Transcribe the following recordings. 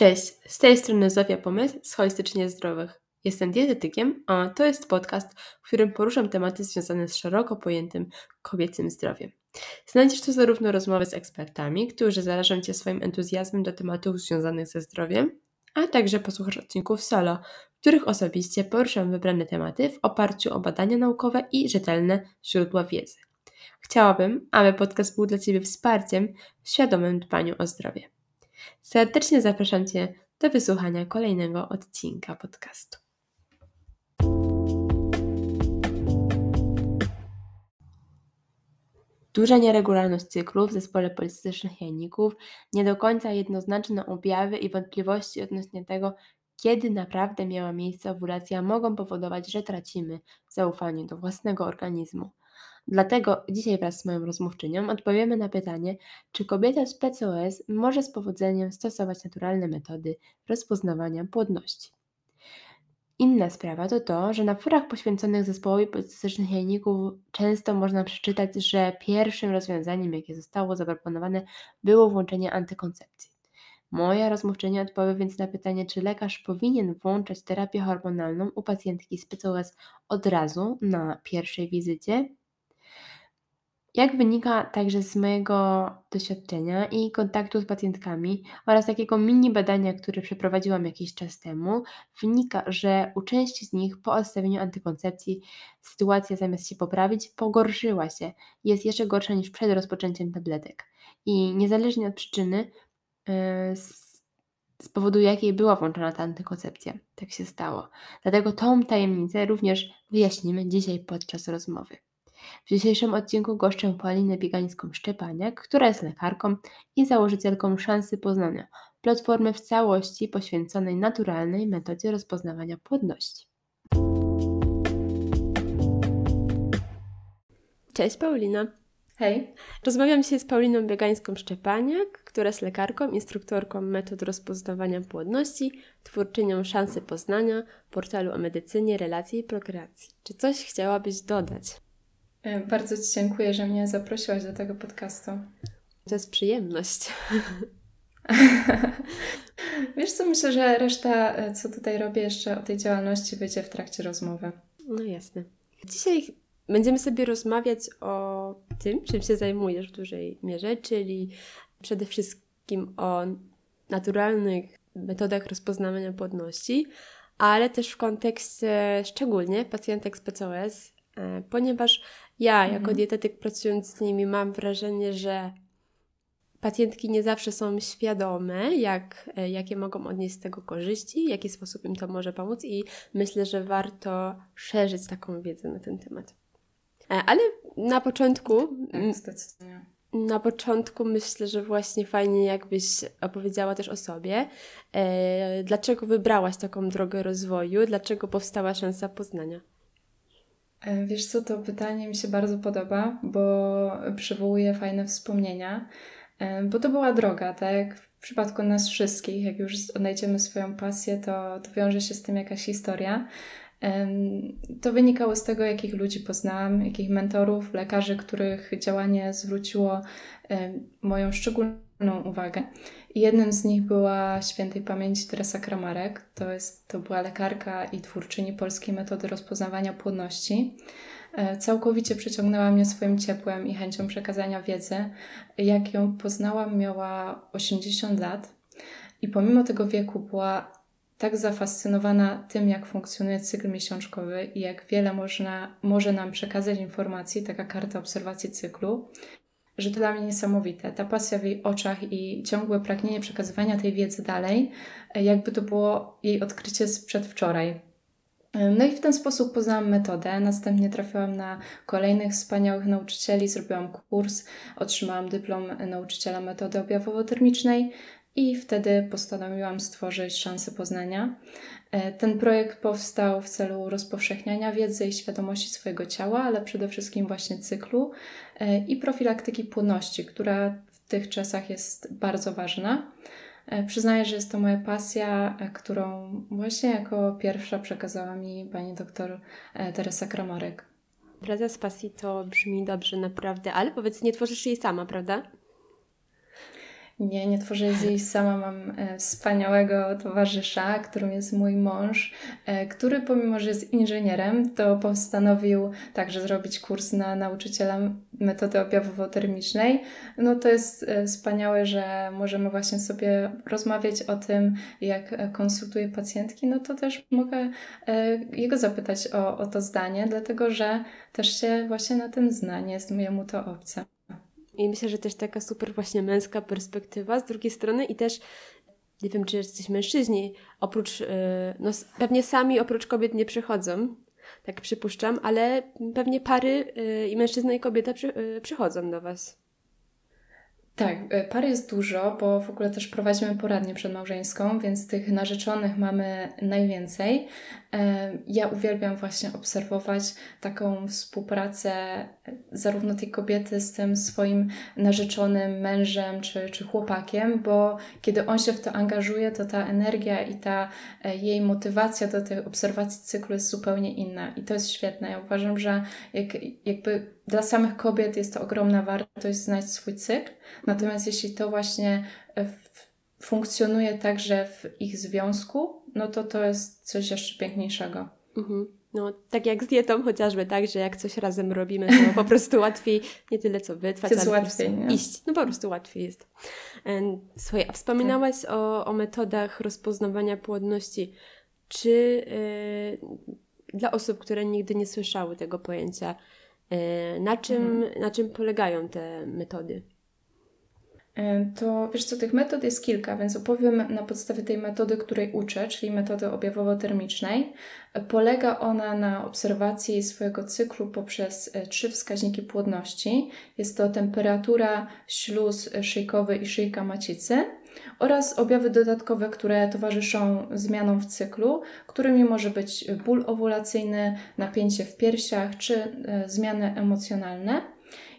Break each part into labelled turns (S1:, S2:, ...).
S1: Cześć, z tej strony Zofia Pomysł z Holistycznie Zdrowych. Jestem dietetykiem, a to jest podcast, w którym poruszam tematy związane z szeroko pojętym kobiecym zdrowiem. Znajdziesz tu zarówno rozmowy z ekspertami, którzy zarażą Cię swoim entuzjazmem do tematów związanych ze zdrowiem, a także posłuchasz odcinków solo, w których osobiście poruszam wybrane tematy w oparciu o badania naukowe i rzetelne źródła wiedzy. Chciałabym, aby podcast był dla Ciebie wsparciem w świadomym dbaniu o zdrowie. Serdecznie zapraszam Cię do wysłuchania kolejnego odcinka podcastu. Duża nieregularność cyklu w zespole policystycznych jajników, nie do końca jednoznaczne objawy i wątpliwości odnośnie tego, kiedy naprawdę miała miejsce ovulacja, mogą powodować, że tracimy zaufanie do własnego organizmu. Dlatego dzisiaj wraz z moją rozmówczynią odpowiemy na pytanie, czy kobieta z PCOS może z powodzeniem stosować naturalne metody rozpoznawania płodności. Inna sprawa to to, że na forach poświęconych zespołowi policystycznych jajników często można przeczytać, że pierwszym rozwiązaniem, jakie zostało zaproponowane, było włączenie antykoncepcji. Moja rozmówczyni odpowie więc na pytanie, czy lekarz powinien włączać terapię hormonalną u pacjentki z PCOS od razu na pierwszej wizycie, jak wynika także z mojego doświadczenia i kontaktu z pacjentkami oraz takiego mini badania, które przeprowadziłam jakiś czas temu, wynika, że u części z nich po odstawieniu antykoncepcji sytuacja zamiast się poprawić, pogorszyła się. Jest jeszcze gorsza niż przed rozpoczęciem tabletek. I niezależnie od przyczyny, yy, z powodu jakiej była włączona ta antykoncepcja, tak się stało. Dlatego tą tajemnicę również wyjaśnimy dzisiaj podczas rozmowy. W dzisiejszym odcinku goszczę Paulinę Biegańską-Szczepaniak, która jest lekarką i założycielką Szansy Poznania, platformy w całości poświęconej naturalnej metodzie rozpoznawania płodności. Cześć Paulina.
S2: Hej.
S1: Rozmawiam dzisiaj z Pauliną Biegańską-Szczepaniak, która jest lekarką, instruktorką metod rozpoznawania płodności, twórczynią Szansy Poznania, portalu o medycynie, relacji i prokreacji. Czy coś chciałabyś dodać?
S2: E, bardzo Ci dziękuję, że mnie zaprosiłaś do tego podcastu.
S1: To jest przyjemność.
S2: Wiesz co, myślę, że reszta, e, co tutaj robię jeszcze o tej działalności, wyjdzie w trakcie rozmowy.
S1: No jasne. Dzisiaj będziemy sobie rozmawiać o tym, czym się zajmujesz w dużej mierze, czyli przede wszystkim o naturalnych metodach rozpoznawania płodności, ale też w kontekście szczególnie pacjentek z PCOS, ponieważ ja, jako mhm. dietetyk pracując z nimi, mam wrażenie, że pacjentki nie zawsze są świadome, jak, e, jakie mogą odnieść z tego korzyści, w jaki sposób im to może pomóc, i myślę, że warto szerzyć taką wiedzę na ten temat. E, ale na początku.
S2: Tak, zdecydowanie.
S1: Na początku myślę, że właśnie fajnie, jakbyś opowiedziała też o sobie. E, dlaczego wybrałaś taką drogę rozwoju? Dlaczego powstała szansa poznania?
S2: E, wiesz co, to pytanie mi się bardzo podoba, bo przywołuje fajne wspomnienia, e, bo to była droga, tak? W przypadku nas wszystkich, jak już odnajdziemy swoją pasję, to, to wiąże się z tym jakaś historia. To wynikało z tego, jakich ludzi poznałam, jakich mentorów, lekarzy, których działanie zwróciło moją szczególną uwagę. I jednym z nich była świętej pamięci Teresa Kramarek. To, jest, to była lekarka i twórczyni polskiej metody rozpoznawania płodności. E, całkowicie przyciągnęła mnie swoim ciepłem i chęcią przekazania wiedzy. Jak ją poznałam, miała 80 lat i pomimo tego wieku była tak zafascynowana tym, jak funkcjonuje cykl miesiączkowy i jak wiele można, może nam przekazać informacji, taka karta obserwacji cyklu, że to dla mnie niesamowite. Ta pasja w jej oczach i ciągłe pragnienie przekazywania tej wiedzy dalej, e, jakby to było jej odkrycie z przedwczoraj. E, no i w ten sposób poznałam metodę. Następnie trafiłam na kolejnych wspaniałych nauczycieli, zrobiłam kurs, otrzymałam dyplom nauczyciela metody objawowo-termicznej i wtedy postanowiłam stworzyć szansę poznania. E, ten projekt powstał w celu rozpowszechniania wiedzy i świadomości swojego ciała, ale przede wszystkim właśnie cyklu e, i profilaktyki płodności, która w tych czasach jest bardzo ważna. E, przyznaję, że jest to moja pasja, którą właśnie jako pierwsza przekazała mi pani doktor Teresa Kramarek.
S1: Praca z pasji to brzmi dobrze, naprawdę, ale powiedz, nie tworzysz jej sama, prawda?
S2: Nie, nie tworzę z jej sama. Mam e, wspaniałego towarzysza, którym jest mój mąż, e, który pomimo, że jest inżynierem, to postanowił także zrobić kurs na nauczyciela metody objawowo-termicznej. No to jest e, wspaniałe, że możemy właśnie sobie rozmawiać o tym, jak konsultuję pacjentki. No to też mogę jego zapytać o, o to zdanie, dlatego że też się właśnie na tym zna, nie jest mu to obce.
S3: I myślę, że też taka super właśnie męska perspektywa z drugiej strony i też nie wiem, czy jesteś mężczyźni, oprócz, e, no pewnie sami oprócz kobiet nie przychodzą, tak przypuszczam, ale pewnie pary e, i mężczyzna i kobieta e, przychodzą do Was.
S2: Tak, par jest dużo, bo w ogóle też prowadzimy poradnię przedmałżeńską, więc tych narzeczonych mamy najwięcej. E, ja uwielbiam właśnie obserwować taką współpracę e, zarówno tej kobiety z tym swoim narzeczonym mężem czy, czy chłopakiem, bo kiedy on się w to angażuje, to ta energia i ta jej motywacja do tej obserwacji cyklu jest zupełnie inna i to jest świetne. Ja uważam, że jak, jakby dla samych kobiet jest to ogromna wartość znać swój cykl, natomiast jeśli to właśnie e, funkcjonuje także w ich związku, no to to jest coś jeszcze piękniejszego.
S3: Mhm. No, tak jak z dietą chociażby, tak, że jak coś razem robimy, to po prostu łatwiej nie tyle co wytrwać,
S2: ale łatwiej,
S3: iść. No po prostu łatwiej jest. Słuchaj, a wspominałaś tak. o, o metodach rozpoznawania płodności. Czy yy, dla osób, które nigdy nie słyszały tego pojęcia, E, na czym, mhm. na czym polegają te metody?
S2: E, to wiesz co, tych metod jest kilka, więc opowiem na podstawie tej metody, której uczę, czyli metody objawowo-termicznej. Polega ona na obserwacji swojego cyklu poprzez e, trzy wskaźniki płodności. Jest to temperatura, śluz szyjkowy i szyjka macicy oraz objawy dodatkowe, które towarzyszą zmianom w cyklu, którymi może być ból owulacyjny, napięcie w piersiach czy e, zmiany emocjonalne.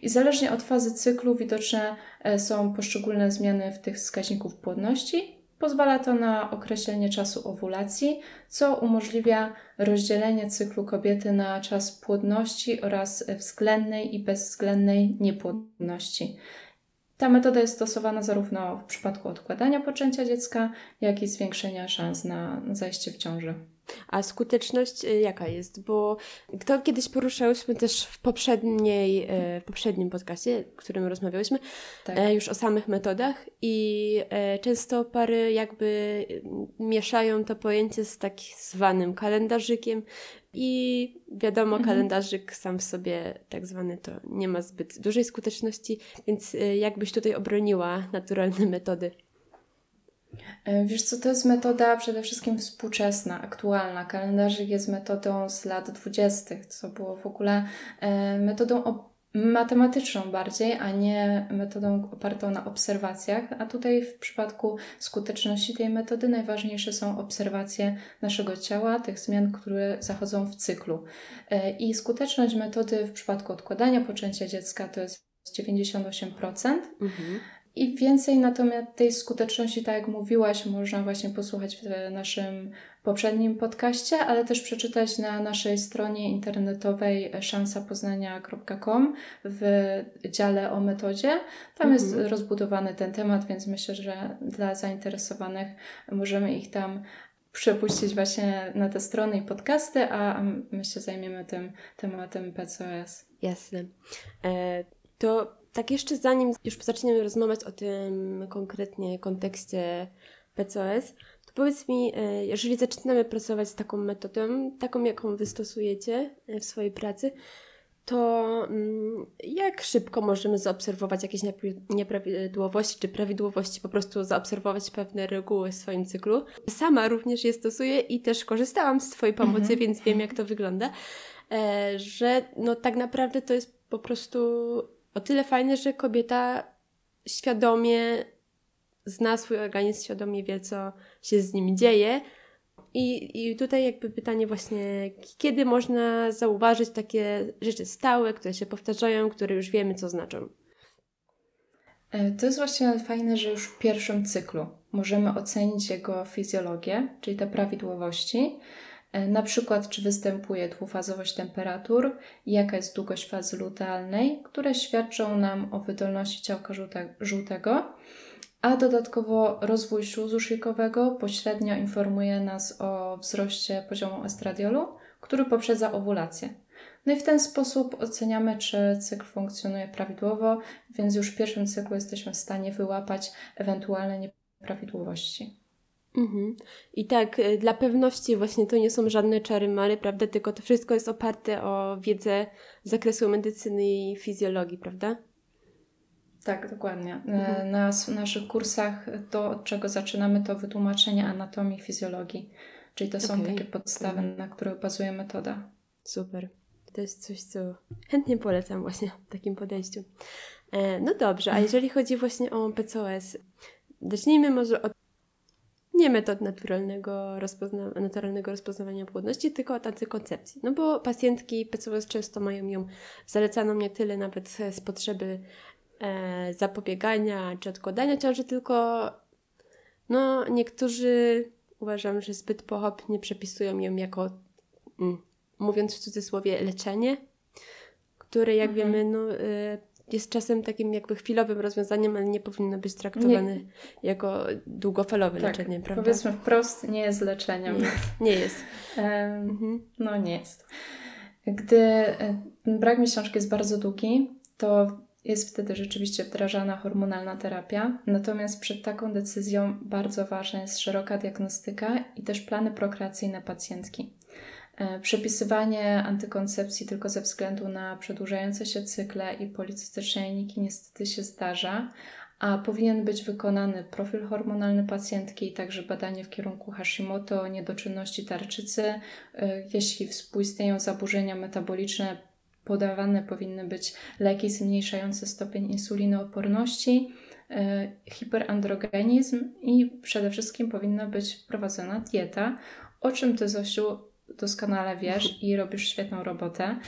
S2: I zależnie od fazy cyklu widoczne e, są poszczególne zmiany w tych wskaźników płodności. Pozwala to na określenie czasu owulacji, co umożliwia rozdzielenie cyklu kobiety na czas płodności oraz względnej i bezwzględnej niepłodności. Ta metoda jest stosowana zarówno w przypadku odkładania poczęcia dziecka, jak i zwiększenia szans na zajście w ciąży.
S3: A skuteczność y, jaka jest? Bo to kiedyś poruszałyśmy też w, poprzedniej, y, w poprzednim podcaście, w którym rozmawiałyśmy, tak. E, już o samych metodach i e, często pary jakby mieszają to pojęcie z tak zwanym kalendarzykiem i wiadomo, mhm. kalendarzyk sam w sobie tak zwany to nie ma zbyt dużej skuteczności, więc y, jakbyś tutaj obroniła naturalne metody?
S2: E, wiesz co, to jest metoda przede wszystkim współczesna, aktualna. Kalendarzyk jest metodą z lat dwudziestych, co było w ogóle e, metodą matematyczną bardziej, a nie metodą opartą na obserwacjach. A tutaj w przypadku skuteczności tej metody najważniejsze są obserwacje naszego ciała, tych zmian, które zachodzą w cyklu. E, I skuteczność metody w przypadku odkładania poczęcia dziecka to jest 98%. Mhm. I więcej natomiast tej skuteczności, tak jak mówiłaś, można właśnie posłuchać w naszym poprzednim podcaście, ale też przeczytać na naszej stronie internetowej szansapoznania.com w dziale o metodzie. Tam mhm. jest rozbudowany ten temat, więc myślę, że dla zainteresowanych możemy ich tam przepuścić właśnie na te strony i podcasty, a my się zajmiemy tym tematem PCOS.
S3: Jasne. E, to tak jeszcze zanim już zaczniemy rozmawiać o tym konkretnie kontekście PCOS, to powiedz mi, e, jeżeli zaczynamy pracować z taką metodą, taką jaką wy stosujecie e, w swojej pracy, to mm, jak szybko możemy zaobserwować jakieś nieprawidłowości czy prawidłowości, po prostu zaobserwować pewne reguły w swoim cyklu. Sama również je stosuję i też korzystałam z Twojej pomocy, mm -hmm. więc wiem, jak to wygląda, e, że no tak naprawdę to jest po prostu o tyle fajne, że kobieta świadomie zna swój organizm, świadomie wie, co się z nim dzieje. I, I tutaj jakby pytanie właśnie, kiedy można zauważyć takie rzeczy stałe, które się powtarzają, które już wiemy, co znaczą?
S2: E, to jest właśnie fajne, że już w pierwszym cyklu możemy ocenić jego fizjologię, czyli te prawidłowości, na przykład, czy występuje dwufazowość temperatur, jaka jest długość fazy lutealnej, które świadczą nam o wydolności ciałka żółtego. a dodatkowo rozwój śluzu szyjkowego pośrednio informuje nas o wzroście poziomu estradiolu, który poprzedza owulację. No i w ten sposób oceniamy, czy cykl funkcjonuje prawidłowo, więc już w pierwszym cyklu jesteśmy w stanie wyłapać ewentualne nieprawidłowości.
S3: Mhm. I tak, y, dla pewności właśnie to nie są żadne czary mary, prawda? Tylko to wszystko jest oparte o wiedzę z zakresu medycyny i fizjologii, prawda?
S2: Tak, dokładnie. E, mhm. Na naszych kursach to, od czego zaczynamy, to wytłumaczenie anatomii i fizjologii. Czyli to są okay. takie podstawy, mhm. na których bazuje metoda.
S3: Super. To jest coś, co chętnie polecam właśnie w takim podejściu. E, no dobrze, a mhm. jeżeli chodzi właśnie o PCOS, zacznijmy może od nie metod naturalnego, rozpozna naturalnego rozpoznawania płodności, tylko od antykoncepcji. No bo pacjentki PCOS często mają ją zalecaną nie tyle nawet z potrzeby e, zapobiegania czy odkładania ciąży, tylko no niektórzy uważam, że zbyt pochopnie przepisują ją jako mm, mówiąc w cudzysłowie leczenie, które jak mhm. wiemy no, e, jest czasem takim jakby chwilowym rozwiązaniem, ale nie powinno być traktowane nie. jako długofalowe tak, leczenie, prawda?
S2: Powiedzmy wprost, nie jest leczeniem.
S3: Nie jest. Nie jest.
S2: um, mhm. No nie jest. Gdy brak miesiączki jest bardzo długi, to jest wtedy rzeczywiście wdrażana hormonalna terapia. Natomiast przed taką decyzją bardzo ważna jest szeroka diagnostyka i też plany prokreacyjne pacjentki. E, przepisywanie antykoncepcji tylko ze względu na przedłużające się cykle i policystyczne jajniki niestety się zdarza, a powinien być wykonany profil hormonalny pacjentki, także badanie w kierunku Hashimoto, niedoczynności tarczycy. E, jeśli współistnieją zaburzenia metaboliczne, podawane powinny być leki zmniejszające stopień insulinooporności, e, hiperandrogenizm i przede wszystkim powinna być wprowadzona dieta, o czym Ty, Zosiu, doskonale wiesz i robisz świetną robotę.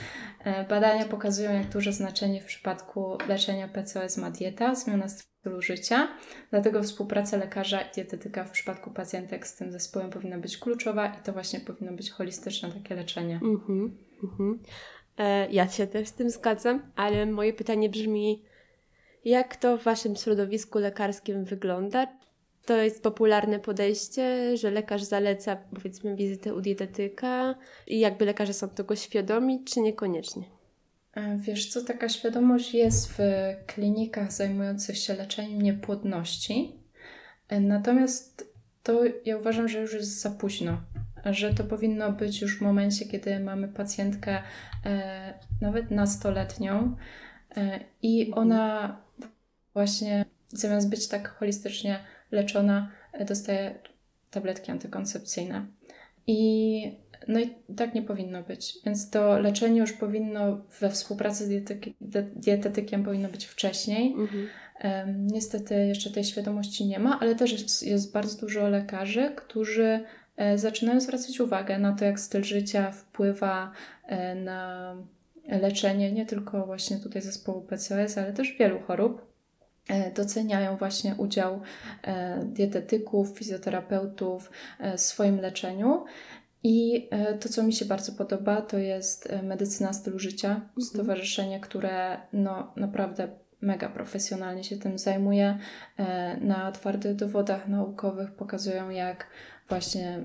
S2: E, badania pokazują, jak duże znaczenie w przypadku leczenia PCOS ma dieta, zmiana stylu życia, dlatego współpraca lekarza i dietetyka w przypadku pacjentek z tym zespołem powinna być kluczowa i to właśnie powinno być holistyczne takie leczenie.
S3: Mhm, mhm. E, ja się też z tym zgadzam, ale moje pytanie brzmi, jak to w Waszym środowisku lekarskim wygląda? To jest popularne podejście, że lekarz zaleca powiedzmy wizytę u dietetyka i jakby lekarze są tego świadomi, czy niekoniecznie?
S2: E, wiesz co, taka świadomość jest w klinikach zajmujących się leczeniem niepłodności. E, natomiast to ja uważam, że już jest za późno, że to powinno być już w momencie, kiedy mamy pacjentkę e, nawet nastoletnią e, i mhm. ona właśnie zamiast być tak holistycznie leczona, e, dostaje tabletki antykoncepcyjne. I no i tak nie powinno być. Więc to leczenie już powinno we współpracy z dietetyki, dietetykiem powinno być wcześniej. Mhm. Um, niestety jeszcze tej świadomości nie ma, ale też jest, jest bardzo dużo lekarzy, którzy e, zaczynają zwracać uwagę na to, jak styl życia wpływa e, na leczenie nie tylko właśnie tutaj zespołu PCOS, ale też wielu chorób. E, doceniają właśnie udział e, dietetyków, fizjoterapeutów e, w swoim leczeniu. I to, co mi się bardzo podoba, to jest medycyna stylu życia, mhm. stowarzyszenie, które no, naprawdę mega profesjonalnie się tym zajmuje. Na twardych dowodach naukowych pokazują, jak właśnie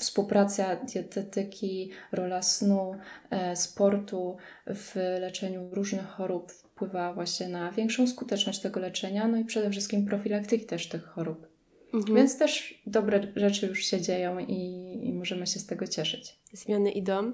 S2: współpraca dietetyki, rola snu, sportu w leczeniu różnych chorób wpływa właśnie na większą skuteczność tego leczenia, no i przede wszystkim profilaktyki też tych chorób. Mhm. Więc też dobre rzeczy już się dzieją i, i, możemy się z tego cieszyć.
S3: Zmiany idą,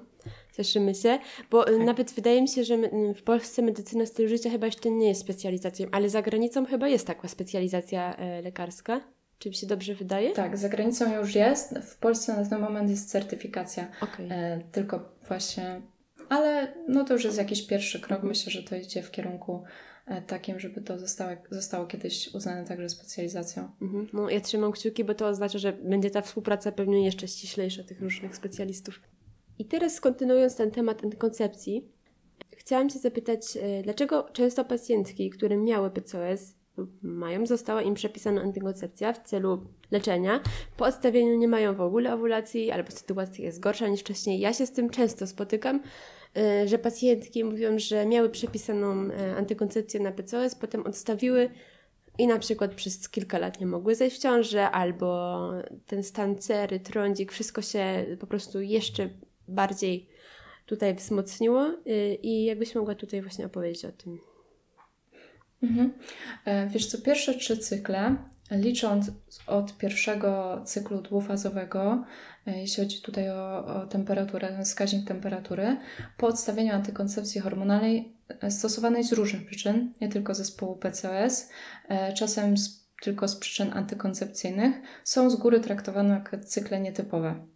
S3: cieszymy się, bo tak. nawet wydaje mi się, że w Polsce medycyna stylu życia chyba jeszcze nie jest specjalizacją, ale za granicą chyba jest taka specjalizacja e, lekarska. Czy mi się dobrze wydaje?
S2: Tak, za granicą już jest. W Polsce na ten moment jest certyfikacja. Okay. E, tylko właśnie ale no to już jest jakiś pierwszy krok. Myślę, że to idzie w kierunku e, takim, żeby to zostało, zostało kiedyś uznane także specjalizacją.
S3: Mhm. No, ja trzymam kciuki, bo to oznacza, że będzie ta współpraca pewnie jeszcze ściślejsza tych różnych specjalistów. I teraz kontynuując ten temat antykoncepcji, chciałam Cię zapytać, e, dlaczego często pacjentki, które miały PCOS, mają, została im przepisana antykoncepcja w celu leczenia. Po odstawieniu nie mają w ogóle owulacji, albo sytuacja jest gorsza niż wcześniej. Ja się z tym często spotykam, e, że pacjentki mówią, że miały przepisaną e, antykoncepcję na PCOS, potem odstawiły i na przykład przez kilka lat nie mogły zejść w ciążę, albo ten stan cery, trądzik, wszystko się po prostu jeszcze bardziej tutaj wzmocniło y, i jakbyś mogła tutaj właśnie opowiedzieć o tym.
S2: Mhm. E, wiesz co, pierwsze trzy cykle, licząc od pierwszego cyklu dwufazowego, e, jeśli chodzi tutaj o, o temperaturę, wskaźnik temperatury, po odstawieniu antykoncepcji hormonalnej e, stosowanej z różnych przyczyn, nie tylko zespołu PCOS, czasem z, tylko z przyczyn antykoncepcyjnych, są z góry traktowane jako cykle nietypowe.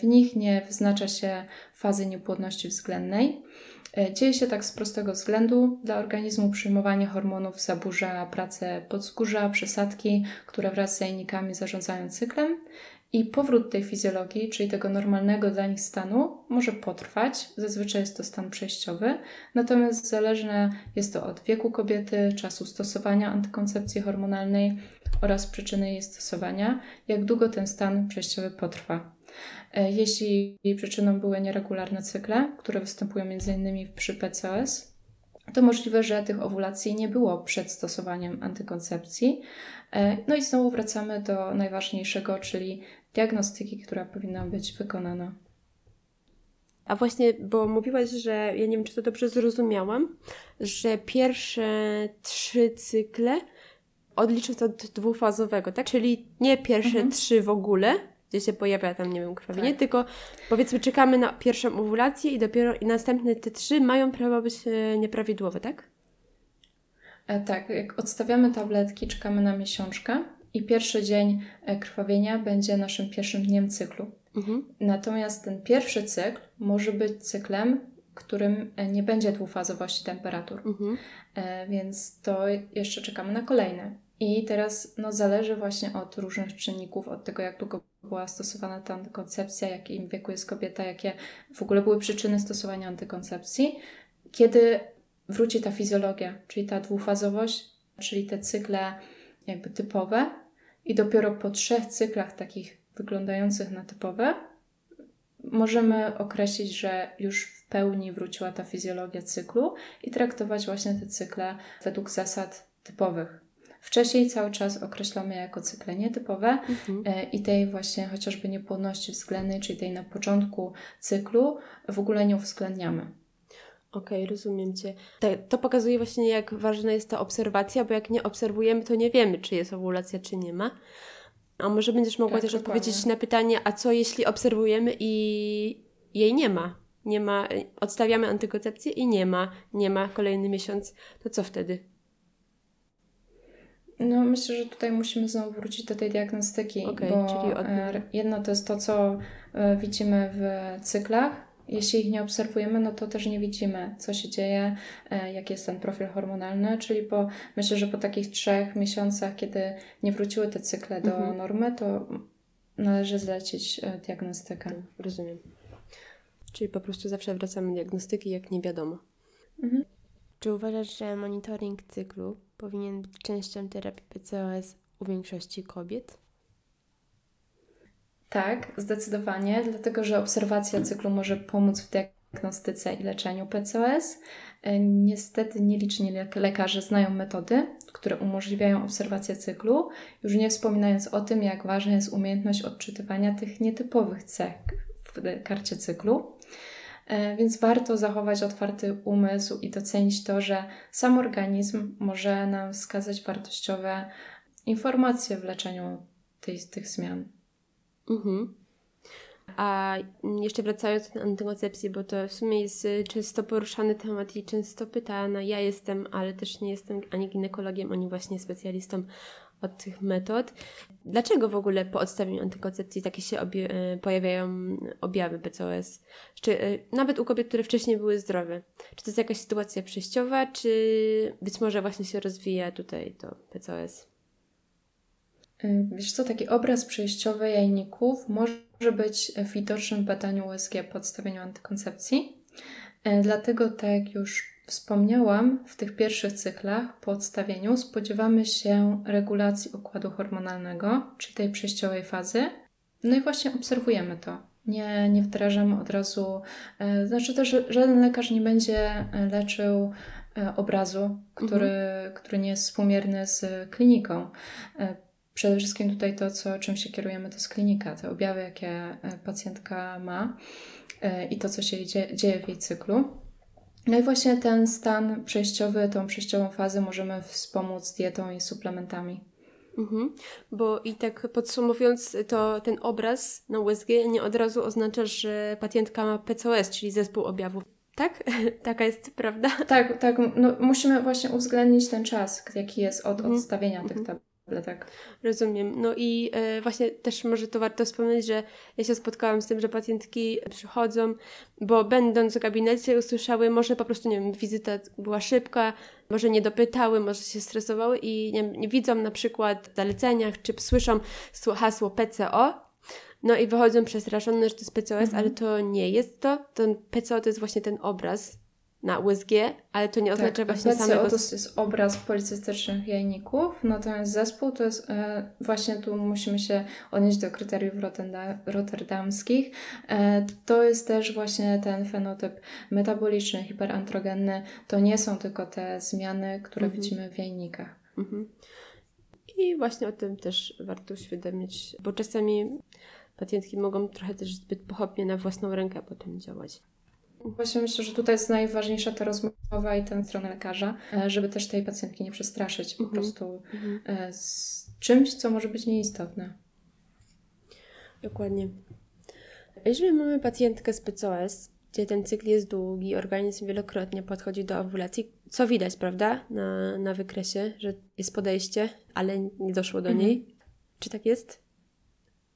S2: W nich nie wyznacza się fazy niepłodności względnej. E, dzieje się tak z prostego względu. Dla organizmu przyjmowanie hormonów zaburza pracę podzgórza, przesadki, które wraz z jajnikami zarządzają cyklem. I powrót tej fizjologii, czyli tego normalnego dla nich stanu, może potrwać. Zazwyczaj jest to stan przejściowy, natomiast zależne jest to od wieku kobiety, czasu stosowania antykoncepcji hormonalnej oraz przyczyny jej stosowania, jak długo ten stan przejściowy potrwa. E, jeśli przyczyną były nieregularne cykle, które występują m.in. przy PCOS, to możliwe, że tych owulacji nie było przed stosowaniem antykoncepcji. E, no i znowu wracamy do najważniejszego, czyli diagnostyki, która powinna być wykonana.
S3: A właśnie, bo mówiłaś, że ja nie wiem, czy to dobrze zrozumiałam, że pierwsze trzy cykle odliczyć od dwufazowego, tak? Czyli nie pierwsze mhm. trzy w ogóle, gdzie się pojawia tam, nie wiem, krwawienie, tak. tylko powiedzmy czekamy na pierwszą owulację i dopiero i następne te trzy mają prawo być e, nieprawidłowe, tak?
S2: E, tak, jak odstawiamy tabletki, czekamy na miesiączkę i pierwszy dzień e, krwawienia będzie naszym pierwszym dniem cyklu. Mhm. Natomiast ten pierwszy cykl może być cyklem, którym e, nie będzie dwufazowości temperatur. Mhm. E, więc to jeszcze czekamy na kolejne. I teraz no, zależy właśnie od różnych czynników, od tego, jak długo była stosowana ta antykoncepcja, jakim wieku jest kobieta, jakie w ogóle były przyczyny stosowania antykoncepcji, kiedy wróci ta fizjologia, czyli ta dwufazowość, czyli te cykle jakby typowe, i dopiero po trzech cyklach takich wyglądających na typowe, możemy określić, że już w pełni wróciła ta fizjologia cyklu i traktować właśnie te cykle według zasad typowych. Wcześniej cały czas określamy jako cykle nietypowe mhm. E, i tej właśnie chociażby niepłodności względnej, czyli tej na początku cyklu, w ogóle nie uwzględniamy.
S3: Okej, okay, rozumiem Cię. To, to pokazuje właśnie, jak ważna jest ta obserwacja, bo jak nie obserwujemy, to nie wiemy, czy jest owulacja, czy nie ma. A może będziesz mogła tak, też dokładnie. odpowiedzieć na pytanie, a co jeśli obserwujemy i jej nie ma? Nie ma, odstawiamy antykoncepcję i nie ma, nie ma kolejny miesiąc, to co wtedy?
S2: No, myślę, że tutaj musimy znowu wrócić do tej diagnostyki, okay, bo czyli od... E, jedno to jest to, co e, widzimy w cyklach, jeśli ich nie obserwujemy, no to też nie widzimy, co się dzieje, e, jaki jest ten profil hormonalny, czyli po, myślę, że po takich trzech miesiącach, kiedy nie wróciły te cykle do mhm. normy, to należy zlecić diagnostykę. Tak,
S3: rozumiem. Czyli po prostu zawsze wracamy do diagnostyki, jak nie wiadomo. Mhm. Czy uważasz, że monitoring cyklu powinien być częścią terapii PCOS u większości kobiet?
S2: Tak, zdecydowanie, dlatego że obserwacja cyklu może pomóc w diagnostyce i leczeniu PCOS. E, niestety nieliczni lekarze znają metody, które umożliwiają obserwację cyklu, już nie wspominając o tym, jak ważna jest umiejętność odczytywania tych nietypowych cech w karcie cyklu. E, więc warto zachować otwarty umysł i docenić to, że sam organizm może nam wskazać wartościowe informacje w leczeniu tej, tych zmian. Mhm.
S3: A jeszcze wracając do antykoncepcji, bo to w sumie jest y, często poruszany temat i często pytana. Ja jestem, ale też nie jestem ani ginekologiem, ani właśnie specjalistą od tych metod. Dlaczego w ogóle po odstawieniu antykoncepcji takie się obie- y, pojawiają objawy PCOS? Czy y, nawet u kobiet, które wcześniej były zdrowe? Czy to jest jakaś sytuacja przejściowa, czy być może właśnie się rozwija tutaj to PCOS?
S2: Y, wiesz co, taki obraz przejściowy jajników może być widoczny w badaniu USG po odstawieniu antykoncepcji. Dlatego, tak jak już wspomniałam, w tych pierwszych cyklach po odstawieniu spodziewamy się regulacji układu hormonalnego, czyli tej przejściowej fazy. No i właśnie obserwujemy to. Nie, nie wdrażamy od razu, y, znaczy też żaden lekarz nie będzie leczył e, obrazu, który, mhm. który nie jest współmierny z kliniką. E, przede wszystkim tutaj to, co, czym się kierujemy, to jest klinika, te objawy, jakie pacjentka ma i to, co się dzieje w jej cyklu. No i właśnie ten stan przejściowy, tą przejściową fazę możemy wspomóc dietą i suplementami.
S3: Mhm. Bo i tak podsumowując, to ten obraz na USG nie od razu oznacza, że pacjentka ma PCOS, czyli zespół objawów. Tak? Taka jest prawda?
S2: Tak, tak. No, musimy właśnie uwzględnić ten czas, jaki jest od mhm. odstawienia mhm. tych tabletek tak.
S3: Rozumiem. No i e, właśnie też może to warto wspomnieć, że ja się spotkałam z tym, że pacjentki przychodzą, bo będąc w gabinecie usłyszały, może po prostu, nie wiem, wizyta była szybka, może nie dopytały, może się stresowały i nie, nie widzą na przykład w zaleceniach, czy słyszą hasło PCO, no i wychodzą przestraszone, że to jest PCOS, mhm. ale to nie jest to. Ten PCO to jest właśnie ten obraz, na USG, ale to nie tak, oznacza właśnie PCO samego...
S2: to jest obraz policystycznych jajników, natomiast zespół to jest, e, właśnie tu musimy się odnieść do kryteriów rotterdamskich, e, to jest też właśnie ten fenotyp metaboliczny, hiperandrogenny, to nie są tylko te zmiany, które mhm. widzimy w jajnikach. Mhm.
S3: I właśnie o tym też warto uświadomić, bo czasami pacjentki mogą trochę też zbyt pochopnie na własną rękę potem działać.
S2: Właśnie myślę, że tutaj jest najważniejsza ta rozmowa i ten strona lekarza, e, żeby też tej pacjentki nie przestraszyć po mhm. prostu mhm. z czymś, co może być nieistotne.
S3: Dokładnie. Jeżeli mamy pacjentkę z PCOS, gdzie ten cykl jest długi, organizm wielokrotnie podchodzi do ovulacji, co widać, prawda, na, na wykresie, że jest podejście, ale nie doszło do mhm. niej. Czy tak jest?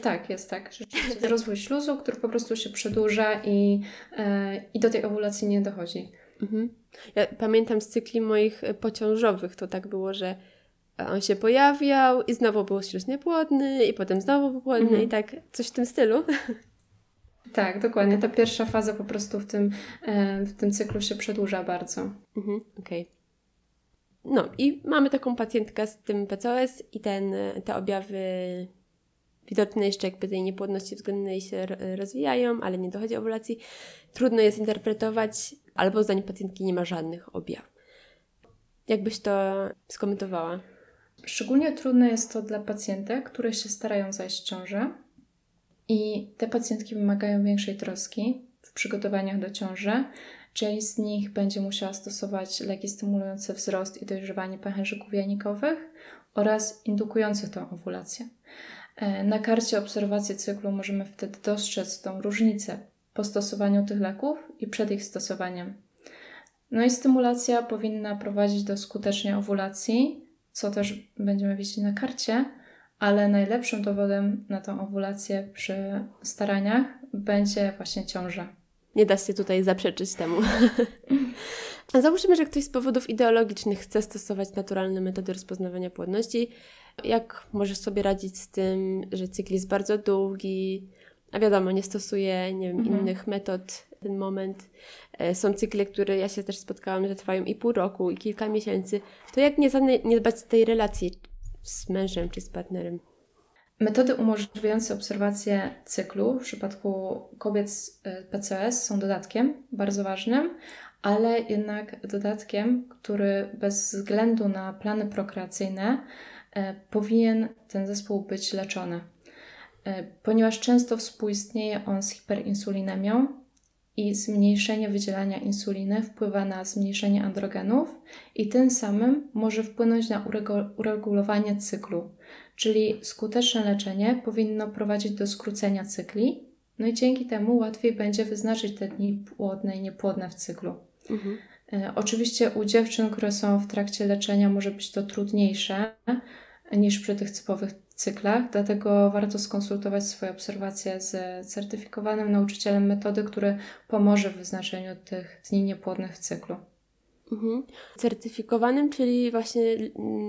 S2: Tak, jest tak. Rzeczywiście rozwój śluzu, który po prostu się przedłuża i, e, i do tej owulacji nie dochodzi. Mhm.
S3: Ja pamiętam z cykli moich e, pociążowych, to tak było, że on się pojawiał i znowu był śluz niepłodny i potem znowu był płodny mhm. i tak coś w tym stylu.
S2: Tak, dokładnie. Ta pierwsza faza po prostu w tym, e, w tym cyklu się przedłuża bardzo.
S3: Mhm, Okej. Okay. No i mamy taką pacjentkę z tym PCOS i ten, te objawy widoczne jeszcze jakby tej niepłodności względnej się rozwijają, ale nie dochodzi owulacji. Trudno jest interpretować, albo zdaniem pacjentki nie ma żadnych objawów. Jakbyś to skomentowała?
S2: Szczególnie trudne jest to dla pacjentek, które się starają zajść w ciążę i te pacjentki wymagają większej troski w przygotowaniach do ciąży. Część z nich będzie musiała stosować leki stymulujące wzrost i dojrzewanie pęcherzyków janikowych oraz indukujące tą owulację. E, na karcie obserwacji cyklu możemy wtedy dostrzec tą różnicę po stosowaniu tych leków i przed ich stosowaniem. No i stymulacja powinna prowadzić do skutecznej owulacji, co też będziemy widzieć na karcie, ale najlepszym dowodem na tą owulację przy staraniach będzie właśnie ciąża.
S3: Nie da się tutaj zaprzeczyć temu. Załóżmy, że ktoś z powodów ideologicznych chce stosować naturalne metody rozpoznawania płodności, jak możesz sobie radzić z tym, że cykl jest bardzo długi, a wiadomo, nie stosuje nie wiem, mhm. innych metod w ten moment. E, są cykle, które ja się też spotkałam, że trwają i pół roku, i kilka miesięcy. To jak nie, nie dbać tej relacji z mężem czy z partnerem?
S2: Metody umożliwiające obserwację cyklu w przypadku kobiet z e, PCOS są dodatkiem bardzo ważnym, ale jednak dodatkiem, który bez względu na plany prokreacyjne powinien ten zespół być leczony, e, ponieważ często współistnieje on z hiperinsulinemią i zmniejszenie wydzielania insuliny wpływa na zmniejszenie androgenów i tym samym może wpłynąć na uregulowanie cyklu, czyli skuteczne leczenie powinno prowadzić do skrócenia cykli, no i dzięki temu łatwiej będzie wyznaczyć te dni płodne i niepłodne w cyklu. Mhm. E, oczywiście u dziewczyn, które są w trakcie leczenia, może być to trudniejsze niż przy tych typowych cyklach, dlatego warto skonsultować swoje obserwacje z certyfikowanym nauczycielem metody, który pomoże w wyznaczeniu tych dni niepłodnych w cyklu.
S3: Mhm. Certyfikowanym, czyli właśnie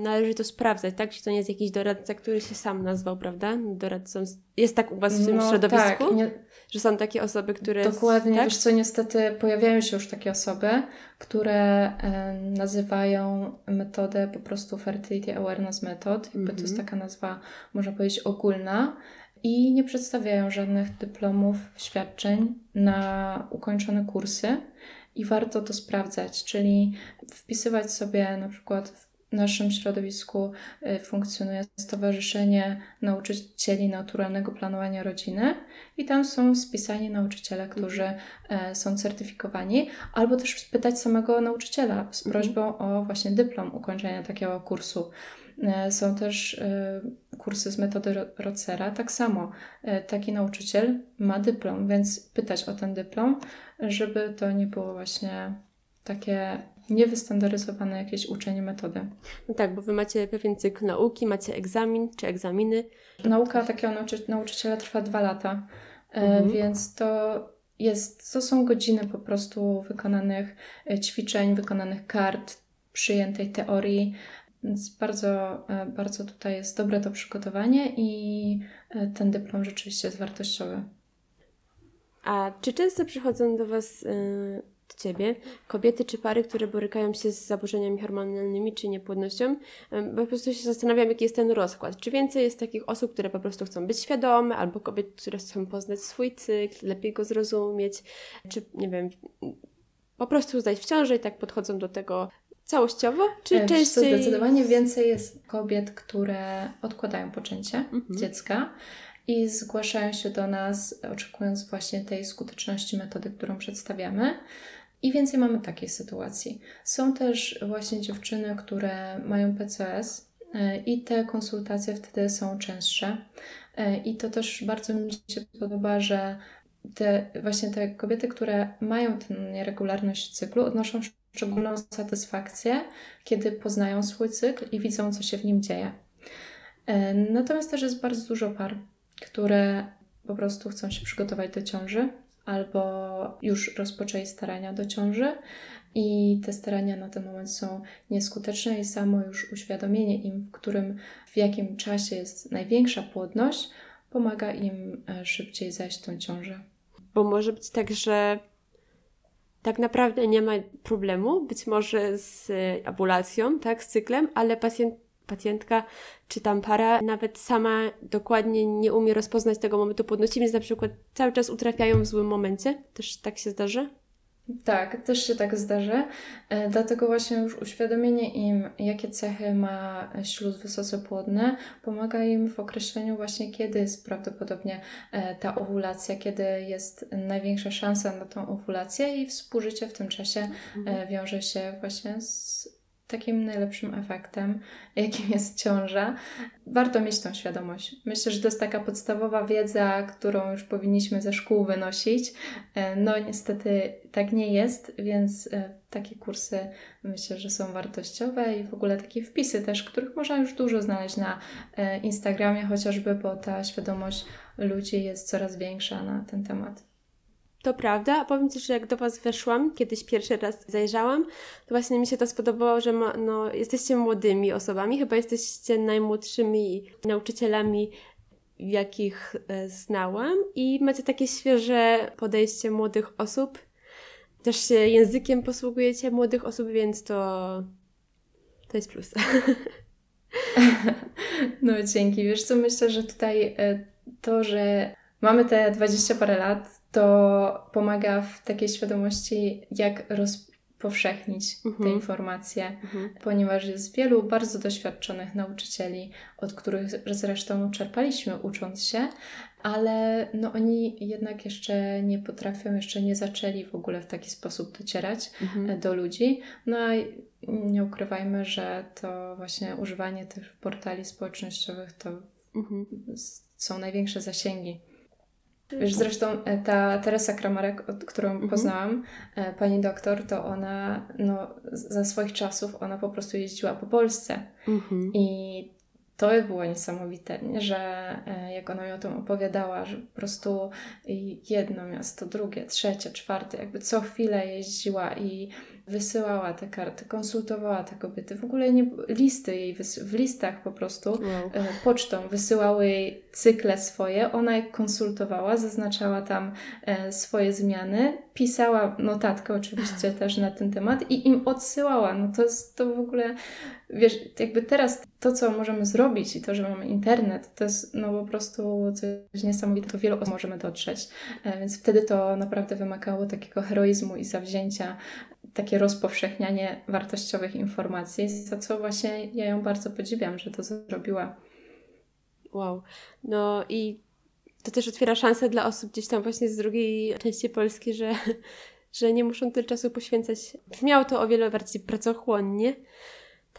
S3: należy to sprawdzać, tak? Czy to nie jest jakiś doradca, który się sam nazwał, prawda? Doradcą. Jest tak u Was w tym no, środowisku? Tak, nie... Że są takie osoby, które.
S2: Dokładnie, tak? wiesz co, niestety pojawiają się już takie osoby, które e, nazywają metodę po prostu Fertility Awareness Method. Jakby to jest mhm. taka nazwa, można powiedzieć, ogólna i nie przedstawiają żadnych dyplomów, świadczeń na ukończone kursy i warto to sprawdzać, czyli wpisywać sobie na przykład w naszym środowisku y, funkcjonuje Stowarzyszenie Nauczycieli Naturalnego Planowania Rodziny i tam są spisani nauczyciele, którzy e, są certyfikowani, albo też spytać samego nauczyciela z mhm. prośbą o właśnie dyplom ukończenia takiego kursu. E, są też e, kursy z metody Rocera. Tak samo taki nauczyciel ma dyplom, więc pytać o ten dyplom, żeby to nie było właśnie takie niewystandaryzowane jakieś uczenie metody.
S3: No tak, bo wy macie pewien cykl nauki, macie egzamin czy egzaminy.
S2: Nauka takiego nauczy nauczyciela trwa dwa lata, e, mhm. więc to jest, to są godziny po prostu wykonanych e, ćwiczeń, wykonanych kart, przyjętej teorii. Więc bardzo, e, bardzo tutaj jest dobre to przygotowanie i ten dyplom rzeczywiście jest wartościowy.
S3: A czy często przychodzą do Was ciebie, kobiety czy pary, które borykają się z zaburzeniami hormonalnymi czy niepłodnością, bo po prostu się zastanawiam, jaki jest ten rozkład. Czy więcej jest takich osób, które po prostu chcą być świadome, albo kobiet, które chcą poznać swój cykl, lepiej go zrozumieć, czy nie wiem, po prostu zdać w ciąży i tak podchodzą do tego całościowo, czy
S2: e, częściej... Zdecydowanie więcej jest kobiet, które odkładają poczęcie mhm. dziecka i zgłaszają się do nas, oczekując właśnie tej skuteczności metody, którą przedstawiamy. I więcej mamy takiej sytuacji. Są też właśnie dziewczyny, które mają PCS e, i te konsultacje wtedy są częstsze. E, I to też bardzo mi się podoba, że te, właśnie te kobiety, które mają tę nieregularność cyklu, odnoszą szczególną satysfakcję, kiedy poznają swój cykl i widzą, co się w nim dzieje. E, natomiast też jest bardzo dużo par, które po prostu chcą się przygotować do ciąży albo już rozpoczęli starania do ciąży i te starania na ten moment są nieskuteczne i samo już uświadomienie im, w którym, w jakim czasie jest największa płodność, pomaga im e, szybciej zajść tą ciążę.
S3: Bo może być tak, że tak naprawdę nie ma problemu, być może z ovulacją, tak, z cyklem, ale pacjent pacjentka czy tam para nawet sama dokładnie nie umie rozpoznać tego momentu płodności, więc na przykład cały czas utrafiają w złym momencie. Też tak się zdarza?
S2: Tak, też się tak zdarzy. E, dlatego właśnie już uświadomienie im, jakie cechy ma śluz wysoce płodny, pomaga im w określeniu właśnie, kiedy jest prawdopodobnie e, ta owulacja, kiedy jest największa szansa na tą owulację i współżycie w tym czasie e, mhm. wiąże się właśnie z takim najlepszym efektem, jakim jest ciąża. Warto mieć tą świadomość. Myślę, że to jest taka podstawowa wiedza, którą już powinniśmy ze szkół wynosić. E, no niestety tak nie jest, więc e, takie kursy myślę, że są wartościowe i w ogóle takie wpisy też, których można już dużo znaleźć na e, Instagramie chociażby, bo ta świadomość ludzi jest coraz większa na ten temat.
S3: To prawda, a powiem Ci, że jak do Was weszłam, kiedyś pierwszy raz zajrzałam, to właśnie mi się to spodobało, że ma, no, jesteście młodymi osobami, chyba jesteście najmłodszymi nauczycielami, jakich e, znałam i macie takie świeże podejście młodych osób. Też się językiem posługujecie młodych osób, więc to, to jest plus.
S2: No dzięki. Wiesz co, myślę, że tutaj e, to, że mamy te 20 parę lat, to pomaga w takiej świadomości, jak rozpowszechnić mhm. te informacje, mhm. ponieważ jest wielu bardzo doświadczonych nauczycieli, od których zresztą czerpaliśmy ucząc się, ale no oni jednak jeszcze nie potrafią, jeszcze nie zaczęli w ogóle w taki sposób docierać mhm. do ludzi. No a nie ukrywajmy, że to właśnie używanie tych portali społecznościowych to mhm. są największe zasięgi Wiesz, zresztą e, ta Teresa Kramarek, którą mhm. poznałam, e, pani doktor, to ona no, za swoich czasów, ona po prostu jeździła po Polsce. Mhm. I to było niesamowite, nie? że e, jak ona mi o tym opowiadała, że po prostu jedno miasto, drugie, trzecie, czwarte, jakby co chwilę jeździła i wysyłała te karty, konsultowała te kobiety. W ogóle nie, listy jej, w listach po prostu wow. E, pocztą wysyłały jej cykle swoje. Ona je konsultowała, zaznaczała tam e, swoje zmiany, pisała notatkę oczywiście też na ten temat i im odsyłała. No to jest to w ogóle, wiesz, jakby teraz to, co możemy zrobić i to, że mamy internet, to jest no po prostu coś niesamowitego. Wielu osób możemy dotrzeć. E, więc wtedy to naprawdę wymagało takiego heroizmu i zawzięcia, takie rozpowszechnianie wartościowych informacji, za co właśnie ja ją bardzo podziwiam, że to zrobiła.
S3: Wow. No i to też otwiera szansę dla osób gdzieś tam właśnie z drugiej części Polski, że, że nie muszą tyle czasu poświęcać. Brzmiało to o wiele bardziej pracochłonnie.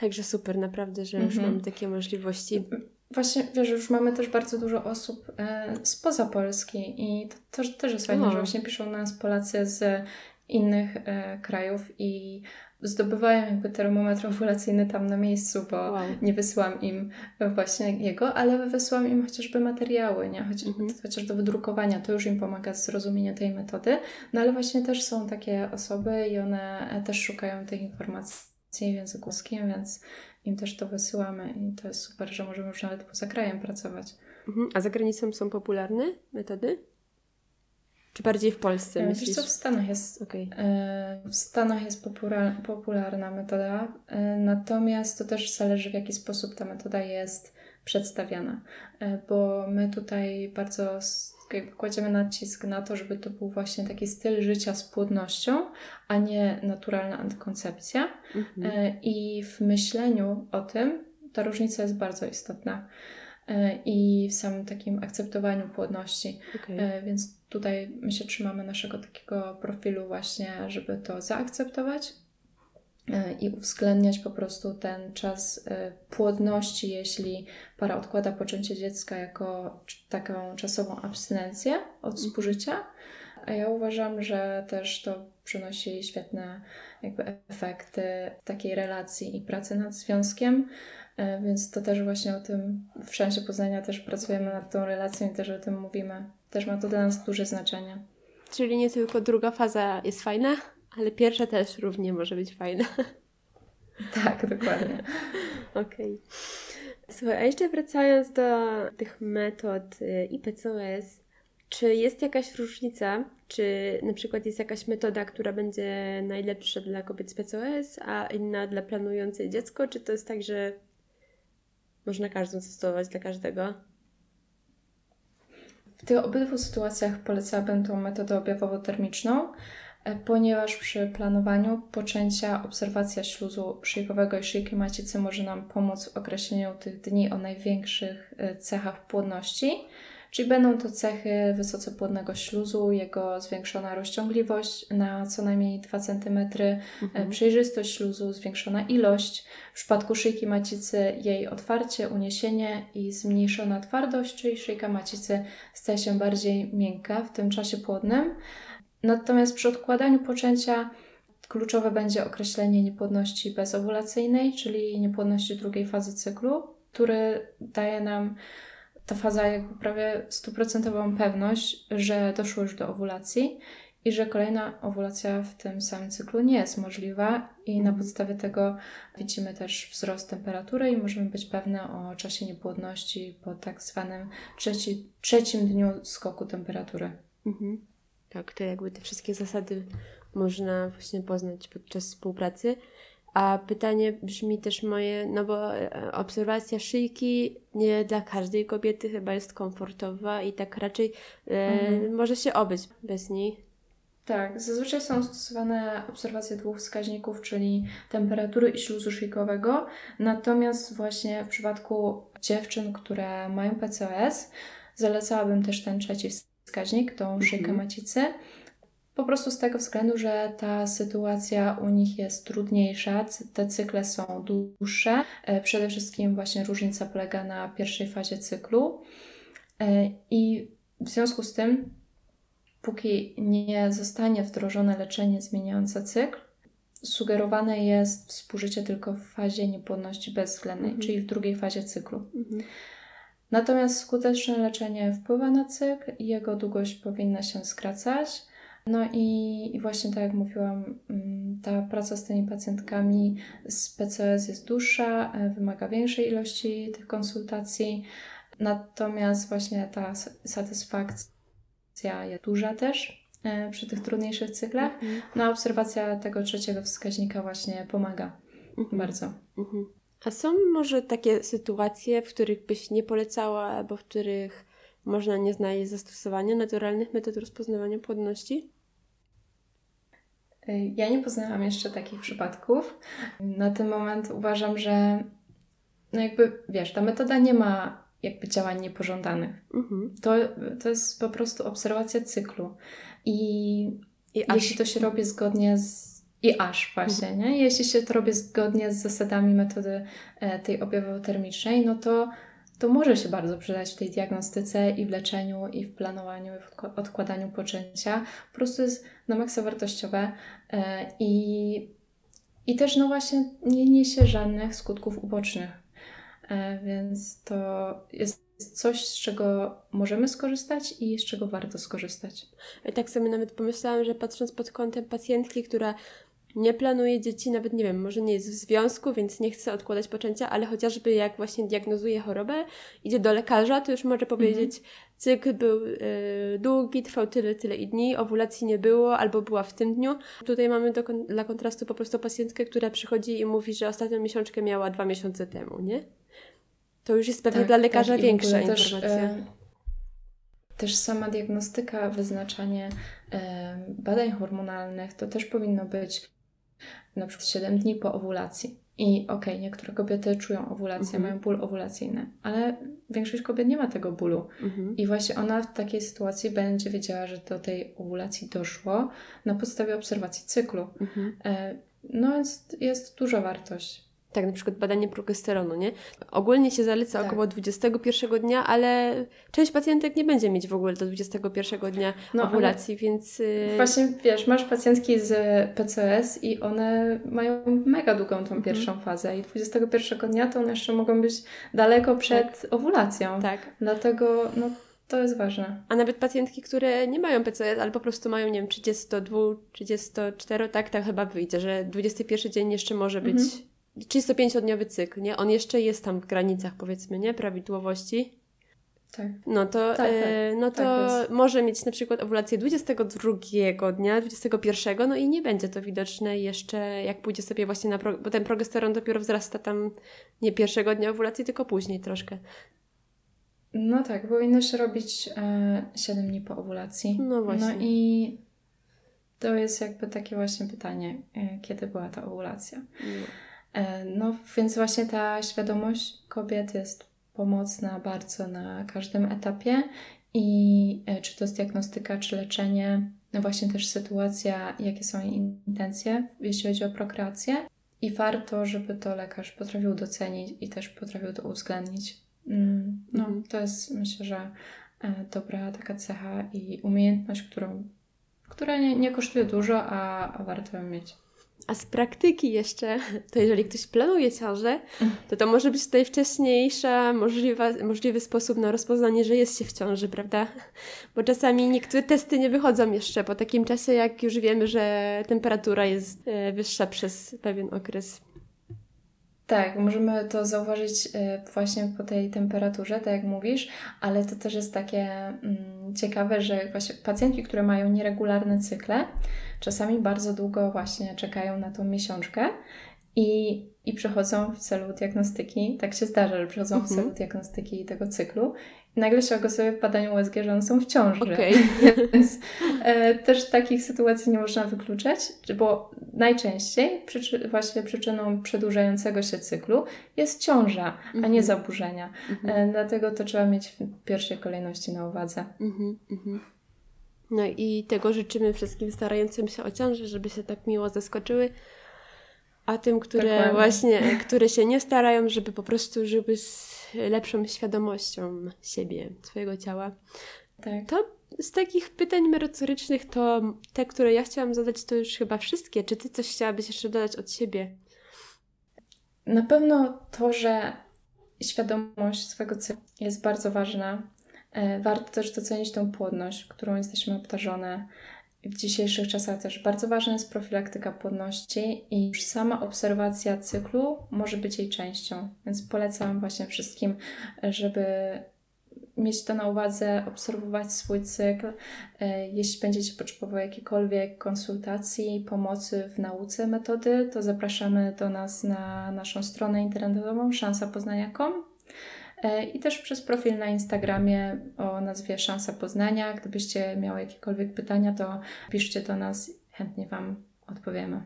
S3: Także super, naprawdę, że już mhm. mamy takie możliwości.
S2: Właśnie, wiesz, już mamy też bardzo dużo osób e, spoza Polski i to, to też jest fajne, o. że właśnie piszą nas Polacy z innych e, krajów i zdobywają jakby termometr ovulacyjny tam na miejscu, bo wow. nie wysyłam im właśnie jego, ale wysyłam im chociażby materiały, nie? Chociaż, mhm. chociaż do wydrukowania, to już im pomaga w zrozumieniu tej metody. No ale właśnie też są takie osoby i one też szukają tych informacji w języku polskim, więc im też to wysyłamy i to jest super, że możemy już nawet poza krajem pracować.
S3: Mhm. A za granicą są popularne metody? Czy bardziej w Polsce
S2: e, myślisz? Wiesz co, w Stanach jest, okay. E, w Stanach jest popularna metoda, e, natomiast to też zależy w jaki sposób ta metoda jest przedstawiana, bo my tutaj bardzo kładziemy nacisk na to, żeby to był właśnie taki styl życia z płodnością, a nie naturalna antykoncepcja. Mhm. I w myśleniu o tym ta różnica jest bardzo istotna i w samym takim akceptowaniu płodności. Okay. Więc tutaj my się trzymamy naszego takiego profilu właśnie, żeby to zaakceptować e, i uwzględniać po prostu ten czas e, płodności, jeśli para odkłada poczęcie dziecka jako taką czasową abstynencję od mhm. spożycia. A ja uważam, że też to przynosi świetne jakby efekty takiej relacji i pracy nad związkiem. E, więc to też właśnie o tym w szansie Poznania też pracujemy nad tą relacją i też o tym mówimy. Też ma to dla nas duże znaczenie.
S3: Czyli nie tylko druga faza jest fajna, ale pierwsza też równie może być fajna.
S2: Tak, dokładnie.
S3: Okej. Okay. Słuchaj, a jeszcze wracając do tych metod y, IPCOS, czy jest jakaś różnica, czy na przykład jest jakaś metoda, która będzie najlepsza dla kobiet z PCOS, a inna dla planującej dziecko? Czy to jest tak, że można każdą zastosować dla każdego?
S2: W tych obydwu sytuacjach polecałabym tą metodę objawowo-termiczną, ponieważ przy planowaniu poczęcia obserwacja śluzu szyjkowego i szyjki macicy może nam pomóc w określeniu tych dni o największych e, cechach płodności Czyli będą to cechy wysoce płodnego śluzu, jego zwiększona rozciągliwość na co najmniej 2 cm, e, mhm. przejrzystość śluzu, zwiększona ilość, w przypadku szyjki macicy jej otwarcie, uniesienie i zmniejszona twardość, czyli szyjka macicy staje się bardziej miękka w tym czasie płodnym. Natomiast przy odkładaniu poczęcia kluczowe będzie określenie niepłodności bezowulacyjnej, czyli niepłodności drugiej fazy cyklu, który daje nam ta faza jakby prawie stuprocentową pewność, że doszło już do owulacji i że kolejna owulacja w tym samym cyklu nie jest możliwa i na podstawie tego widzimy też wzrost temperatury i możemy być pewne o czasie niepłodności po tak zwanym trzeci, trzecim dniu skoku temperatury. Mhm.
S3: Tak, to jakby te wszystkie zasady można właśnie poznać podczas współpracy. A pytanie brzmi też moje, no bo e, obserwacja szyjki nie dla każdej kobiety chyba jest komfortowa i tak raczej e, mhm. może się obyć bez niej.
S2: Tak, zazwyczaj są stosowane obserwacje dwóch wskaźników, czyli temperatury i śluzu szyjkowego. Natomiast właśnie w przypadku dziewczyn, które mają PCOS, zalecałabym też ten trzeci wskaźnik, tą szyjkę mhm. macicy po prostu z tego względu, że ta sytuacja u nich jest trudniejsza, te cykle są dłuższe. E, przede wszystkim właśnie różnica polega na pierwszej fazie cyklu. E, I w związku z tym, póki nie zostanie wdrożone leczenie zmieniające cykl, sugerowane jest współżycie tylko w fazie niepłodności bezwzględnej, mhm. czyli w drugiej fazie cyklu. Mhm. Natomiast skuteczne leczenie wpływa na cykl i jego długość powinna się skracać. No i, i, właśnie tak jak mówiłam, mm, ta praca z tymi pacjentkami z PCS jest dłuższa, e, wymaga większej ilości tych konsultacji, natomiast właśnie ta satysfakcja jest duża też e, przy tych trudniejszych cyklach. Mhm. No a obserwacja tego trzeciego wskaźnika właśnie pomaga mhm. bardzo. Mhm.
S3: A są może takie sytuacje, w których byś nie polecała, albo w których można nie znaleźć zastosowania naturalnych metod rozpoznawania płodności?
S2: Y, ja nie poznałam jeszcze takich przypadków. Na ten moment uważam, że no jakby, wiesz, ta metoda nie ma jakby działań niepożądanych. Mhm. To, to jest po prostu obserwacja cyklu. I, I jeśli to się robi zgodnie z i aż właśnie, mhm. nie? Jeśli się to robi zgodnie z zasadami metody e, tej objawowo-termicznej, no to, to może się bardzo przydać w tej diagnostyce i w leczeniu, i w planowaniu, i w odkładaniu poczęcia. Po prostu jest na maksa wartościowe e, i, i też no właśnie nie niesie żadnych skutków ubocznych. E, więc to jest coś, z czego możemy skorzystać i z czego warto skorzystać.
S3: tak sobie nawet pomyślałam, że patrząc pod kątem pacjentki, która nie planuje dzieci, nawet nie wiem, może nie jest w związku, więc nie chce odkładać poczęcia, ale chociażby jak właśnie diagnozuje chorobę, idzie do lekarza, to już może powiedzieć, mhm. cykl był y, długi, trwał tyle, tyle i dni, owulacji nie było, albo była w tym dniu. Tutaj mamy do, dla kontrastu po prostu pacjentkę, która przychodzi i mówi, że ostatnią miesiączkę miała dwa miesiące temu, nie? To już jest pewnie tak, dla lekarza tak, większa informacja. Też,
S2: też sama diagnostyka, wyznaczanie e, badań hormonalnych, to też powinno być na przykład 7 dni po owulacji. I okej, okay, niektóre kobiety czują owulację, mhm. mają ból owulacyjny, ale większość kobiet nie ma tego bólu. Mhm. I właśnie ona w takiej sytuacji będzie wiedziała, że do tej owulacji doszło na podstawie obserwacji cyklu. Mhm. E, no więc jest duża wartość
S3: tak na przykład badanie progesteronu, nie? Ogólnie się zaleca tak. około 21 dnia, ale część pacjentek nie będzie mieć w ogóle do 21 dnia no, ovulacji, więc... Y,
S2: właśnie, wiesz, masz pacjentki z PCOS i one mają mega długą tą mhm. pierwszą fazę i 21 dnia to one jeszcze mogą być daleko przed tak. owulacją. Tak. Dlatego, no to jest ważne.
S3: A nawet pacjentki, które nie mają PCOS, ale po prostu mają, nie wiem, 32, 34, tak, tak chyba wyjdzie, że 21 dzień jeszcze może być mhm 35-dniowy cykl, nie? On jeszcze jest tam w granicach, powiedzmy, nie? Prawidłowości. Tak. No to, tak, tak. E, no to tak może mieć na przykład owulację 22 dnia, 21, no i nie będzie to widoczne jeszcze, jak pójdzie sobie właśnie na, pro, bo ten progesteron dopiero wzrasta tam nie pierwszego dnia owulacji, tylko później troszkę.
S2: No tak, powinno się robić e, 7 dni po owulacji. No właśnie. No i to jest jakby takie właśnie pytanie, e, kiedy była ta owulacja. No. E, no więc właśnie ta świadomość kobiet jest pomocna bardzo na każdym etapie i e, czy to jest diagnostyka, czy leczenie, no właśnie też sytuacja, jakie są jej intencje, jeśli chodzi o prokreację. I warto, żeby to lekarz potrafił docenić i też potrafił to uwzględnić. Mm, no, mhm. to jest myślę, że e, dobra taka cecha i umiejętność, którą, która nie, nie kosztuje dużo, a, a warto ją mieć.
S3: A z praktyki jeszcze, to jeżeli ktoś planuje ciążę, to to może być najwcześniejsza możliwa, możliwy sposób na rozpoznanie, że jest się w ciąży, prawda? Bo czasami niektóre testy nie wychodzą jeszcze po takim czasie, jak już wiemy, że temperatura jest e, wyższa przez pewien okres.
S2: Tak, możemy to zauważyć e, właśnie po tej temperaturze, tak jak mówisz, ale to też jest takie mm, ciekawe, że właśnie pacjentki, które mają nieregularne cykle, czasami bardzo długo właśnie czekają na tą miesiączkę i, i przychodzą w celu diagnostyki, tak się zdarza, że przychodzą w celu mhm. diagnostyki tego cyklu i nagle się ogłosuje w badaniu USG, że one są w ciąży. Okay. Więc e, też takich sytuacji nie można wykluczać, bo najczęściej przyczy właśnie przyczyną przedłużającego się cyklu jest ciąża, mm -hmm. a nie mhm. zaburzenia. Mm -hmm. e, dlatego to trzeba mieć w pierwszej kolejności na uwadze. Mm -hmm.
S3: No i tego życzymy wszystkim starającym się o ciążę, żeby się tak miło zaskoczyły. A tym, które Dokładnie. właśnie, które się nie starają, żeby po prostu żyły z lepszą świadomością siebie, swojego ciała. Tak. To z takich pytań merytorycznych to te, które ja chciałam zadać, to już chyba wszystkie. Czy ty coś chciałabyś jeszcze dodać od siebie?
S2: Na pewno to, że świadomość swojego cyklu jest bardzo ważna. E, warto też docenić tą płodność, którą jesteśmy obdarzone. W dzisiejszych czasach też bardzo ważna jest profilaktyka płodności i już sama obserwacja cyklu może być jej częścią. Więc polecam właśnie wszystkim, żeby mieć to na uwadze, obserwować swój cykl. E, jeśli będziecie potrzebowały jakiejkolwiek konsultacji, pomocy w nauce metody, to zapraszamy do nas na naszą stronę internetową szansapoznania.com i też przez profil na Instagramie o nazwie Szansa Poznania. Gdybyście miały jakiekolwiek pytania, to piszcie do nas, chętnie Wam odpowiemy.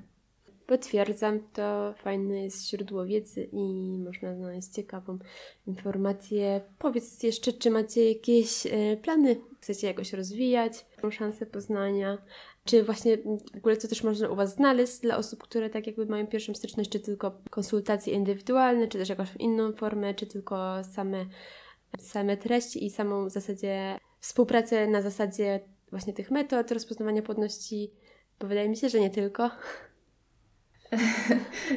S3: Potwierdzam, to fajne jest źródło wiedzy i można znaleźć ciekawą informację. Powiedz jeszcze, czy macie jakieś e, plany? Chcecie jakoś rozwijać tą szansę poznania? Czy właśnie w ogóle co też można u Was znaleźć dla osób, które tak jakby mają pierwszą styczność, czy tylko konsultacje indywidualne, czy też jakąś inną formę, czy tylko same, same treści i samą w zasadzie współpracę na zasadzie właśnie tych metod rozpoznawania płodności? Bo wydaje mi się, że nie tylko.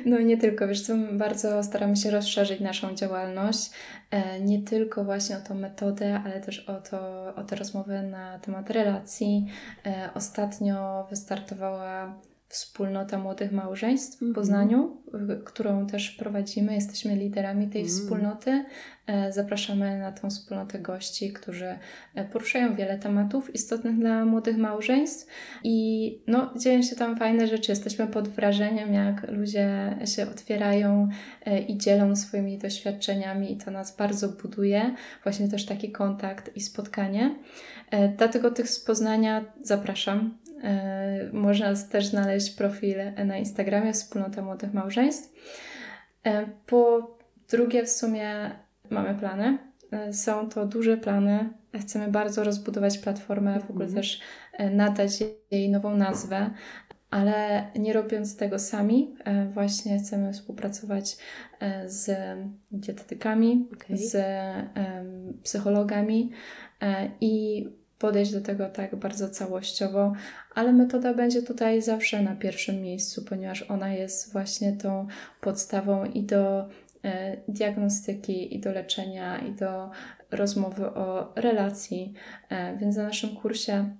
S2: No nie tylko, wiesz co, bardzo staramy się rozszerzyć naszą działalność, e, nie tylko właśnie o tą metodę, ale też o, to, o te rozmowy na temat relacji. E, ostatnio wystartowała Wspólnota Młodych Małżeństw w mhm. Poznaniu, którą też prowadzimy. Jesteśmy liderami tej mm. wspólnoty. E, zapraszamy na tą wspólnotę gości, którzy e, poruszają wiele tematów istotnych dla młodych małżeństw i no, dzieją się tam fajne rzeczy. Jesteśmy pod wrażeniem, jak ludzie się otwierają e, i dzielą swoimi doświadczeniami i to nas bardzo buduje. Właśnie też taki kontakt i spotkanie. Dlatego tych z Poznania zapraszam. E, można też znaleźć profil na Instagramie Wspólnota Młodych Małżeństw. E, po drugie, w sumie mamy plany. E, są to duże plany. Chcemy bardzo rozbudować platformę, w ogóle mhm. też nadać jej nową nazwę, ale nie robiąc tego sami, właśnie chcemy współpracować z dietetykami, okay. z psychologami i podejść do tego tak bardzo całościowo, ale metoda będzie tutaj zawsze na pierwszym miejscu, ponieważ ona jest właśnie tą podstawą i do e, diagnostyki, i do leczenia, i do rozmowy o relacji. E, więc na naszym kursie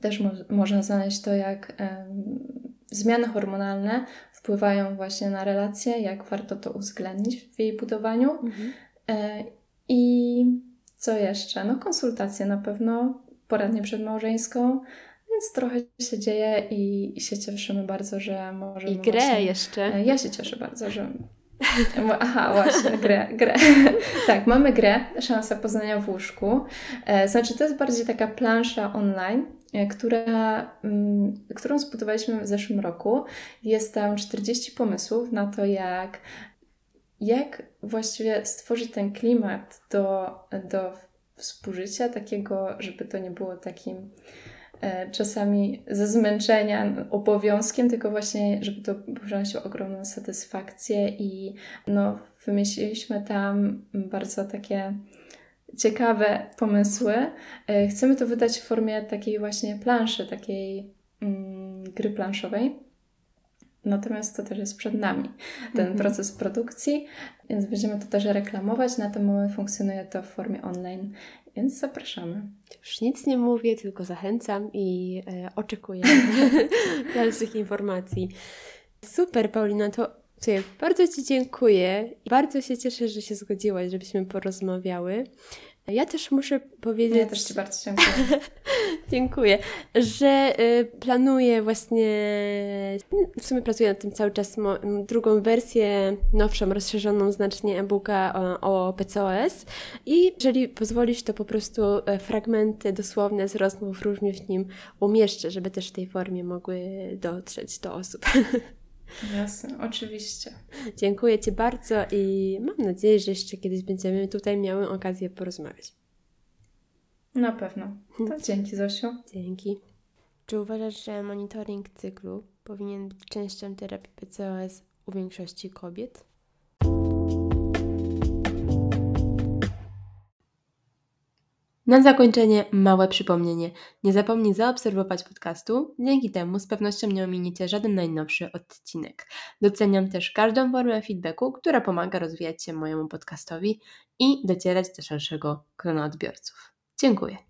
S2: też mo można znaleźć to, jak e, zmiany hormonalne wpływają właśnie na relacje, jak warto to uwzględnić w jej budowaniu. Mhm. I co jeszcze? No konsultacje na pewno, poradnie przedmałżeńską, więc trochę się dzieje i, i się cieszymy bardzo, że możemy...
S3: I grę właśnie... jeszcze.
S2: E, ja się cieszę bardzo, że... Aha, właśnie, grę, grę. tak, mamy grę, szansa poznania w łóżku. E, znaczy, to jest bardziej taka plansza online, e, która, mm, którą zbudowaliśmy w zeszłym roku. Jest tam 40 pomysłów na to, jak, jak właściwie stworzyć ten klimat do, do współżycia, takiego, żeby to nie było takim e, czasami ze zmęczenia obowiązkiem, tylko właśnie, żeby to przynosiło ogromną satysfakcję i no, wymyśliliśmy tam bardzo takie ciekawe pomysły. E, chcemy to wydać w formie takiej właśnie planszy, takiej mm, gry planszowej. Natomiast to też jest przed nami, ten mm -hmm. proces produkcji, więc będziemy to też reklamować. Na ten moment funkcjonuje to w formie online, więc zapraszamy.
S3: Już nic nie mówię, tylko zachęcam i e, oczekuję dalszych informacji. Super, Paulina, to bardzo Ci dziękuję. Bardzo się cieszę, że się zgodziłaś, żebyśmy porozmawiały. Ja też muszę powiedzieć. Ja
S2: też Ci bardzo dziękuję.
S3: dziękuję, że y, planuję właśnie. W sumie pracuję nad tym cały czas drugą wersję, nowszą, rozszerzoną znacznie e-booka o, o PCOS. I jeżeli pozwolisz, to po prostu e, fragmenty dosłowne z rozmów różnie w nim umieszczę, żeby też w tej formie mogły dotrzeć do osób.
S2: Jasne, oczywiście.
S3: Dziękuję Ci bardzo i mam nadzieję, że jeszcze kiedyś będziemy tutaj miały okazję porozmawiać.
S2: Na pewno. To dzięki Zosiu.
S3: Dzięki. Czy uważasz, że monitoring cyklu powinien być częścią terapii PCOS u większości kobiet? Na zakończenie małe przypomnienie. Nie zapomnij zaobserwować podcastu, dzięki temu z pewnością nie ominiecie żaden najnowszy odcinek. Doceniam też każdą formę feedbacku, która pomaga rozwijać się mojemu podcastowi i docierać do szerszego grona odbiorców. Dziękuję.